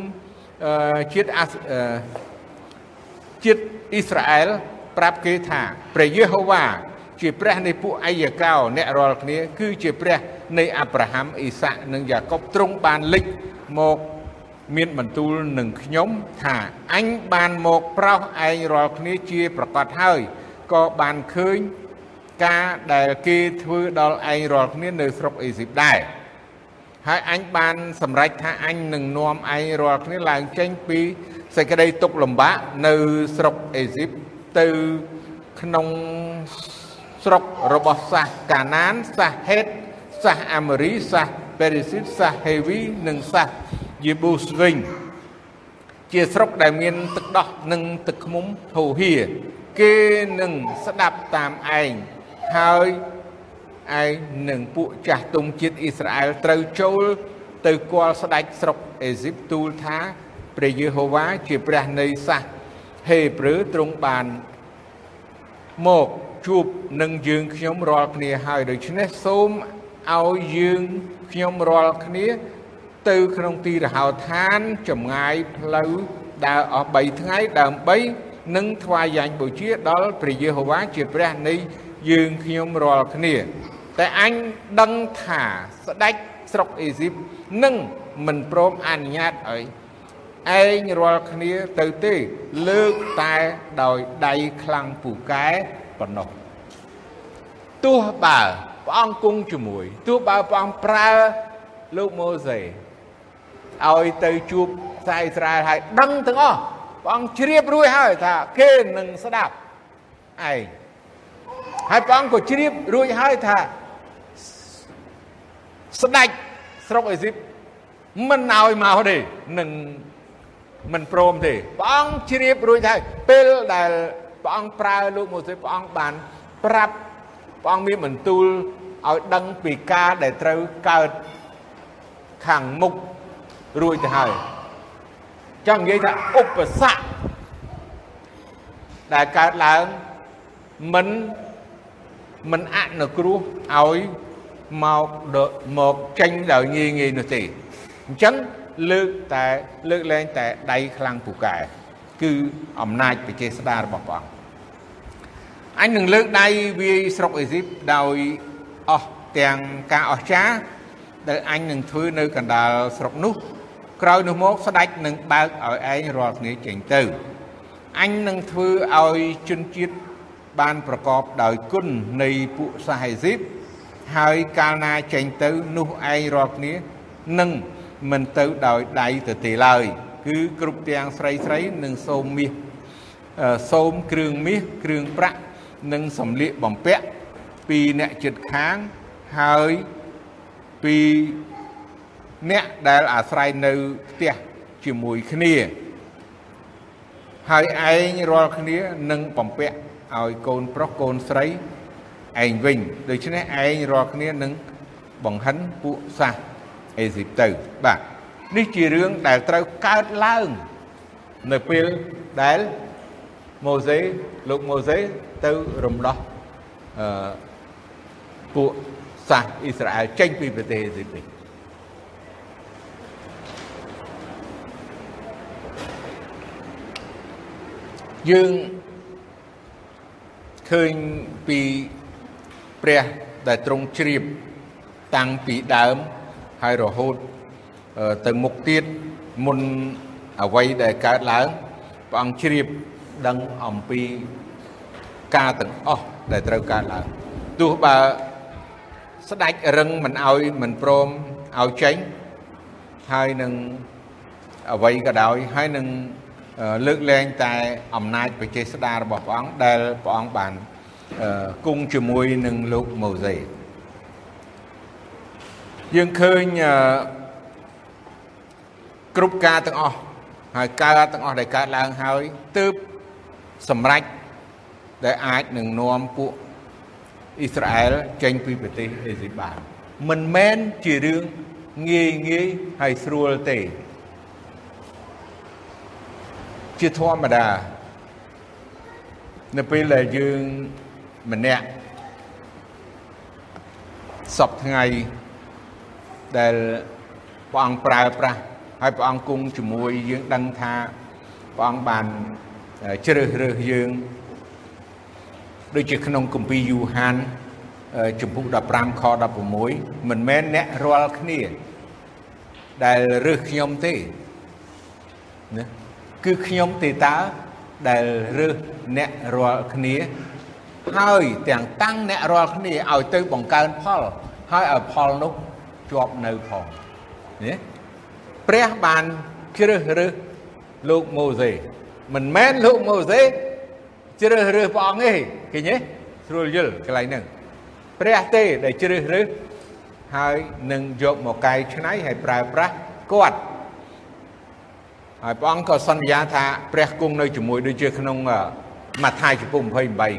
[SPEAKER 1] ជាតិអាជាតិអ៊ីស្រាអែលប្រាប់គេថាព្រះយេហូវ៉ាជាព្រះនៃពួកអាយកោអ្នករាល់គ្នា គឺជាព្រះនៃអាប់រ៉ាហាំអ៊ីសាក់និងយ៉ាកុបទ្រង់បានលេចមកមានបន្ទូលនឹងខ្ញុំថាអញបានមកប្រោសឯងរាល់គ្នាជាប្រកាសហើយក៏បានឃើញ ការដែលគេធ្វើដល់ឯងរាល់គ្នានៅស្រុកអេស៊ីបដែរហើយអញបានសម្រេចថាអញនឹងនាំឯងរាល់គ្នាឡើងចេញពីសេចក្តីទុក្ខលំបាកនៅស្រុកអេស៊ីបទៅក្នុងស្រុករបស់សាសកាណានសាសហេតសាសអាមេរីសាសពេរីស៊ីតសាសហេវីនិងសាសយេប៊ូសវិញជាស្រុកដែលមានទឹកដោះនិងទឹកឃ្មុំហូហៀគេនឹងស្ដាប់តាមឯង ហើយឯងនឹងពួកចាស់ទុំជាតិអ៊ីស្រាអែលត្រូវចូល ទៅគាល់ស្ដេចស្រុកអេស៊ីបទូលថាព្រះយេហូវ៉ាជាព្រះនៃសាសហេប្រឺទ្រង់បានមកជួបនឹងយើងខ្ញុំរាល់គ្នាហើយដូច្នេះសូមឲ្យយើងខ្ញុំរាល់គ្នា ទៅក្នុងទីរហោឋានចម្ងាយផ្លូវដើរអស់3ថ្ងៃដើម្បីនឹងថ្វាយយ៉ាញ់បូជាដល់ព្រះយេហូវ៉ាជាព្រះនៃ យើងខ្ញុំរាល់គ្នា តែអញដឹងថាស្ដេចស្រុកអេស៊ីបនឹងមិនព្រមអនុញ្ញាតឲ្យឯងរាល់គ្នាទៅទេលើកតែដោយដៃខ្លាំងពូកែប៉ុណ្ណោះទោះបើព្រះអង្គគង់ជាមួយទោះបើព្រះអង្គប្រើលោកម៉ូសេឲ្យទៅជួបសាយអ៊ីស្រាអែលហើយដឹងទាំងអស់ព្រះអង្គជ្រាបរួចហើយថាគេនឹងស្ដាប់ឯង ហើយព្រះអង្គក៏ជ្រាបរួចហើយថាស្ដេចស្រុកអេស៊ីបមិនឲ្យមកទេនឹងមិនព្រមទេព្រះអង្គជ្រាបរួចហើយពេលដែលព្រះអង្គប្រើលោកម៉ូសេព្រះអង្គបាន ប្រាប់ព្រះអង្គមានបន្ទូលឲ្យដឹងពីការដែលត្រូវកើតខាងមុខរួចទៅហើយចង់និយាយថាឧបសគ្គដែលកើតឡើងមិន មិនអនុគ្រោះឲ្យមកមកចេញដោយងាយងាយនោះទេអញ្ចឹងលើកតែលើកលែងតែដៃខ្លាំងពូកែគឺអំណាចបច្ចេស្តារបស់ព្រះអង្គអញនឹងលើកដៃវាយស្រុកអេស៊ីបដោយអស់ទាំងការអស្ចារ្យដែលអញនឹងធ្វើនៅកណ្ដាលស្រុកនោះក្រោយនោះមកស្ដេចនឹងបើកឲ្យឯងរាល់គ្នាចេញទៅអញនឹងធ្វើឲ្យជនជាតិ បានប្រកបដោយគុណនៃពួកសាហេស៊ីបហើយកាលណាចេញទៅនោះឯងរាល់គ្នានឹងមិនទៅដោយដៃទៅទេឡើយ គឺគ្រប់ទាំងស្រីស្រីនឹងសូមមាសសូមគ្រឿងមាសគ្រឿងប្រាក់និងសំលៀកបំពាក់ពីអ្នកចិត្តខាងហើយពីអ្នកដែលអាស្រ័យនៅផ្ទះជាមួយគ្នា ហើយឯងរាល់គ្នានឹងបំពាក់ ឲ្យកូនប្រុសកូនស្រីឯងវិញដូច្នេះឯងរាល់គ្នានឹងបង្ហិនពួកសាសអេស៊ីបទៅបាទនេះជារឿងដែលត្រូវកើតឡើង នៅពេលដែលម៉ូសេលោកម៉ូសេទៅរំដោះអឺពួកសាសអ៊ីស្រាអែលចេញពីប្រទេសអេស៊ីបវិញយើង ឃើញពីព្រះដែលទ្រង់ជ្រាបតាំងពីដើមហើយរហូតទៅមុខទៀតមុនអ្វីដែលកើតឡើងព្រះអង្គជ្រាបដឹងអំពីការទាំងអស់ដែលត្រូវកើតឡើងទោះបើស្ដេចរឹងមិនឲ្យមិនព្រមឲ្យចេញហើយនឹងអ្វីក៏ដោយហើយនឹង លើកលែងតែអំណាចបច្ចេស្តារបស់ព្រះអង្គដែលព្រះអង្គបានគង់ជាមួយនឹងលោកម៉ូសេយើងឃើញគ្រប់ការទាំងអស់ហើយការទាំងអស់ដែលកើតឡើងហើយទើបសម្រេចដែលអាចនឹងនាំពួកអ៊ីស្រាអែលចេញពីប្រទេសអេស៊ីបបានមិនមែនជារឿងងាយងាយហើយស្រួលទេ ជាធម្មតានៅពេលដែលយើងម្នាក់សពថ្ងៃដែលព្រះអង្គប្រើប្រាស់ហើយព្រះអង្គគង់ជាមួយយើងដឹងថាព្រះអង្គបានជ្រើសរើសយើងដូចជាក្នុងគម្ពីរយូហានជំពូក15ខ16មិនមែនអ្នករាល់គ្នា ដែលរើសខ្ញុំទេណា គឺខ្ញុំទេតើដែលរើសអ្នករាល់គ្នា ហើយទាំងតាំងអ្នករាល់គ្នាឲ្យទៅបង្កើនផល ហើយឲ្យផលនោះជាប់នៅផងណាព្រះបានជ្រើសរើសលោកម៉ូសេមិនមែនលោកម៉ូសេជ្រើសរើសព្រះអង្គទេឃើញទេស្រួលយល់កន្លែងហ្នឹងព្រះទេដែលជ្រើសរើសហើយនឹងយកមកកែច្នៃហើយប្រើប្រាស់គាត់ ហើយព្រះអង្គក៏សន្យាថាព្រះគង់នៅជាមួយដូចជាក្នុងម៉ាថាយចំពុ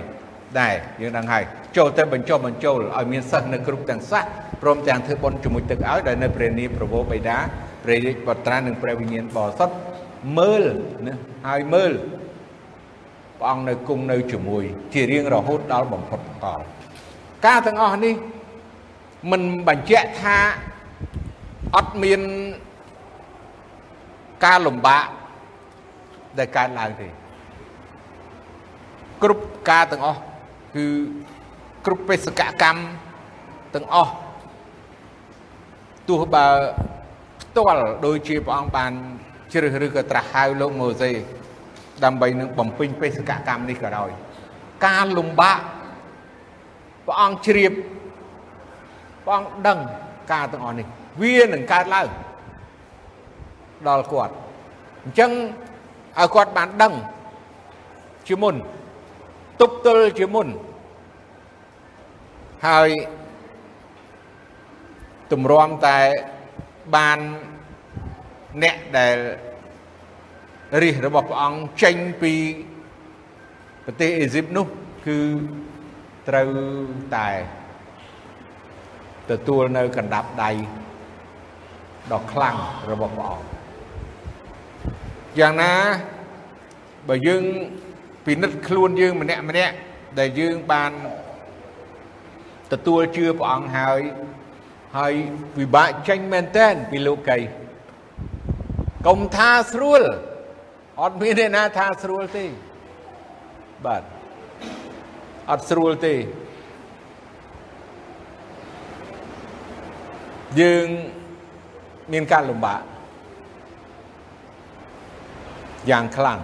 [SPEAKER 1] 28ដែរយើងដឹងហើយចូលទៅបញ្ចុះបញ្ចូលឲ្យមានសិស្សនៅគ្រប់ទាំងសាសព្រមទាំងធ្វើបុណ្យជាមួយទឹកឲ្យដែលនៅព្រះនាមប្រវោបិតាព្រះរាជបុត្រានិងព្រះវិញ្ញាណបរិសុទ្ធមើលណាហើយមើលព្រះអង្គនៅគង់នៅជាមួយ ជារៀងរហូតដល់បំផុតកលការទាំងអស់នេះមិនបញ្ជាក់ថាអត់មាន ការលំបាកដែលកើតឡើងទេគ្រប់ការទាំងអស់គឺគ្រប់បេសកកម្មទាំងអស់ទោះបើផ្ទាល់ដូចជាព្រះអង្គបានជ្រើសរើសក៏ត្រាស់ហៅលោកម៉ូសេដើម្បីនឹងបំពេញបេសកកម្មនេះក៏ដោយការលំបាកព្រះអង្គជ្រាបព្រះអង្គដឹងការទាំងអស់នេះវានឹងកើតឡើង ដល់គាត់អញ្ចឹងឲ្យគាត់បានដឹងជាមុនទប់ទល់ជាមុនហើយទម្រាំតែបានអ្នកដែលរិះរបស់ព្រះអង្គចេញពីប្រទេសអេស៊ីបនោះគឺត្រូវតែទទួលនៅកណ្ដាប់ដៃដ៏ខ្លាំងរបស់ព្រះអង្គ យ៉ាងណាបើយើងពិនិត្យខ្លួនយើងម្នាក់ម្នាក់ដែលយើងបានទទួលជឿព្រះអង្គហើយហើយពិបាកចេញមែនតើពីលោកីកុំថាស្រួលអត់មានអ្នកណាថាស្រួលទេបាទអត់ស្រួលទេយើងមានការលំបាក យ៉ាងខ្លាំង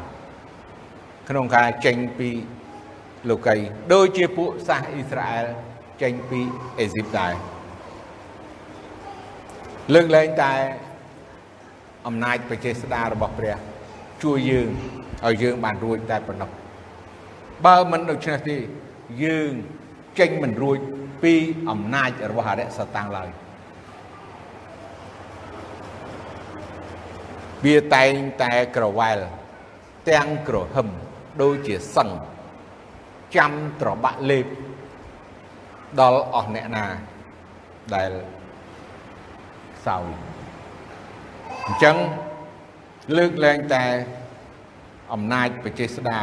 [SPEAKER 1] ក្នុងការចេញពីលោកីដូចជាពួកសាសអ៊ីស្រាអែលចេញពីអេស៊ីបដែរលើកលែងតែអំណាចបច្ចេស្តារបស់ព្រះជួយយើងឲ្យយើងបានរួចតែប៉ុណ្ណោះបើមិនដូច្នេះទេយើងចេញមិនរួចពីអំណាចរបស់អរិយសតាំងឡើយ វាតែងតែក្រវ៉ែលទាំងក្រហឹមដូចជាសឹងចាំត្របាក់លេបដល់អស់អ្នកណាដែលសោយអញ្ចឹងលើកលែងតែអំណាចបច្ចេស្តា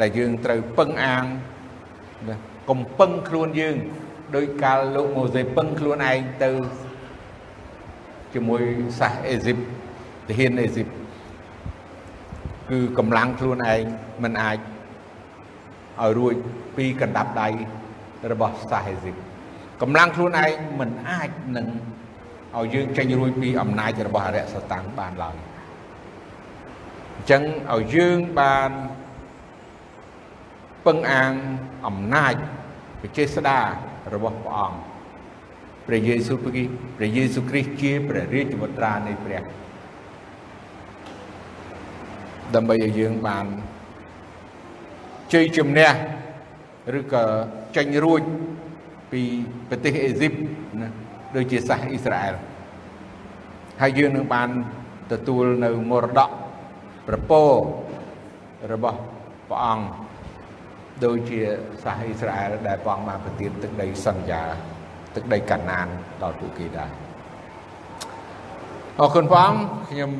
[SPEAKER 1] ដែលយើងត្រូវពឹងអាងកុំពឹងខ្លួនយើងដោយកាលលោកម៉ូសេពឹងខ្លួនឯងទៅជាមួយសាសអេស៊ីប ទាហានអេស៊ីបគឺកម្លាំងខ្លួនឯងមិនអាចឲ្យរួចពីកណ្ដាប់ដៃរបស់សាសអេស៊ីបកម្លាំងខ្លួនឯងមិនអាចនឹងឲ្យយើងចេញរួចពីអំណាចរបស់អរិយសតាំងបានឡើយអញ្ចឹងឲ្យយើងបានពឹងអាងអំណាចវិចេស្តារបស់ព្រះអង្គព្រះយេស៊ូវព្រះព្រះយេស៊ូវគ្រីស្ទជាព្រះរាជបុត្រានៃព្រះ ដើម្បីឲ្យយើងបានជ័យជំនះឬក៏ចេញរួចពីប្រទេសអេស៊ីបណាដូចជាសាសអ៊ីស្រាអែលហើយយើងនឹងបានទទួលនៅមរតកប្រពោរបស់ព្រះអង្គដូចជាសាសអ៊ីស្រាអែលដែលព្រះអង្គបានប្រទានទឹកដីសន្យាទឹកដីកាណានដល់ពួកគេដែរអរគុណព្រះអង្គខ្ញុំ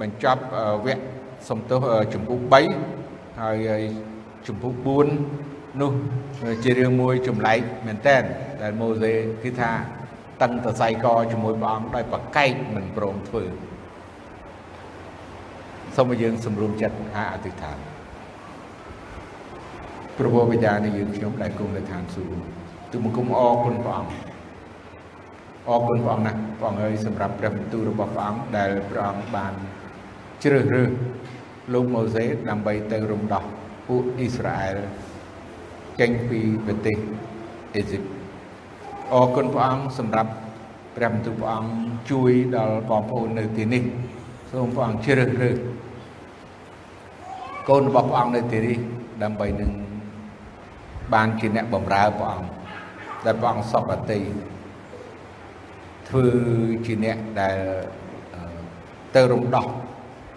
[SPEAKER 1] បញ្ចប់វគ្គ សំទោសចំពោះ3ហើយចំពោះ4នោះជារឿងមួយចម្លែកមែនតើដែលម៉ូសេគឺថាតឹងតសៃកជាមួយព្រះអង្គដោយប្រកែកមិនព្រមធ្វើសូមឲ្យយើងសម្រួមចិត្តហាអធិដ្ឋានព្រះបិតានៃយើងខ្ញុំដែលគង់នៅឋានសួគ៌ទូបង្គំអរគុណព្រះអង្គអរគុណព្រះអង្គណាស់ព្រះអង្គហើយសម្រាប់ព្រះបន្ទូលរបស់ព្រះអង្គដែលព្រះអង្គបានជ្រើសរើស លោកម៉ូសេដើម្បីទៅរំដោះពួកអ៊ីស្រាអែលចេញពីប្រទេសអេស៊ីបអរគុណព្រះអង្គសម្រាប់ព្រះបន្ទូលព្រះអង្គជួយដល់បងប្អូននៅទីនេះសូមព្រះអង្គជ្រើសរើសកូនរបស់ព្រះអង្គនៅទីនេះដើម្បីនឹងបានជាអ្នកបម្រើព្រះអង្គដែលព្រះអង្គសពអតីធ្វើជាអ្នកដែលទៅរំដោះ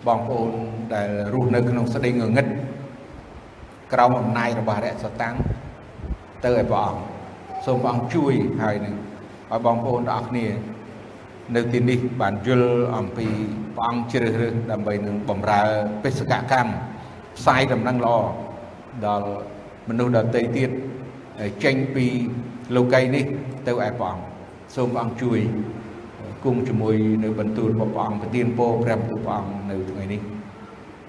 [SPEAKER 1] បងប្អូនដែលរស់នៅក្នុងស្ដីងងឹតក្រោមអំណាចរបស់រសតាំងទៅឲ្យព្រះអង្គសូមព្រះអង្គជួយហើយនឹងឲ្យបងប្អូនទាំងអស់គ្នានៅទីនេះបានយល់អំពីព្រះអង្គជ្រើសរើសដើម្បីនឹងបម្រើបេសកកម្មផ្សាយដំណឹងល្អដល់មនុស្សដទៃទៀតចេញពីលោកីនេះទៅឯព្រះអង្គសូមព្រះអង្គជួយ គង់ជាមួយនៅបន្ទូលរបស់ព្រះអង្គប្រទានពរព្រះបន្ទូលព្រះអង្គនៅថ្ងៃនេះ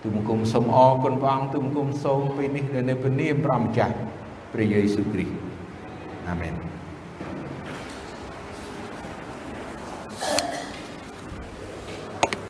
[SPEAKER 1] ទូបង្គំសូមអរគុណព្រះអង្គទូបង្គំសូមពេលនេះនៅព្រះនាមព្រះម្ចាស់ព្រះយេស៊ូវគ្រីស្ទអាមែន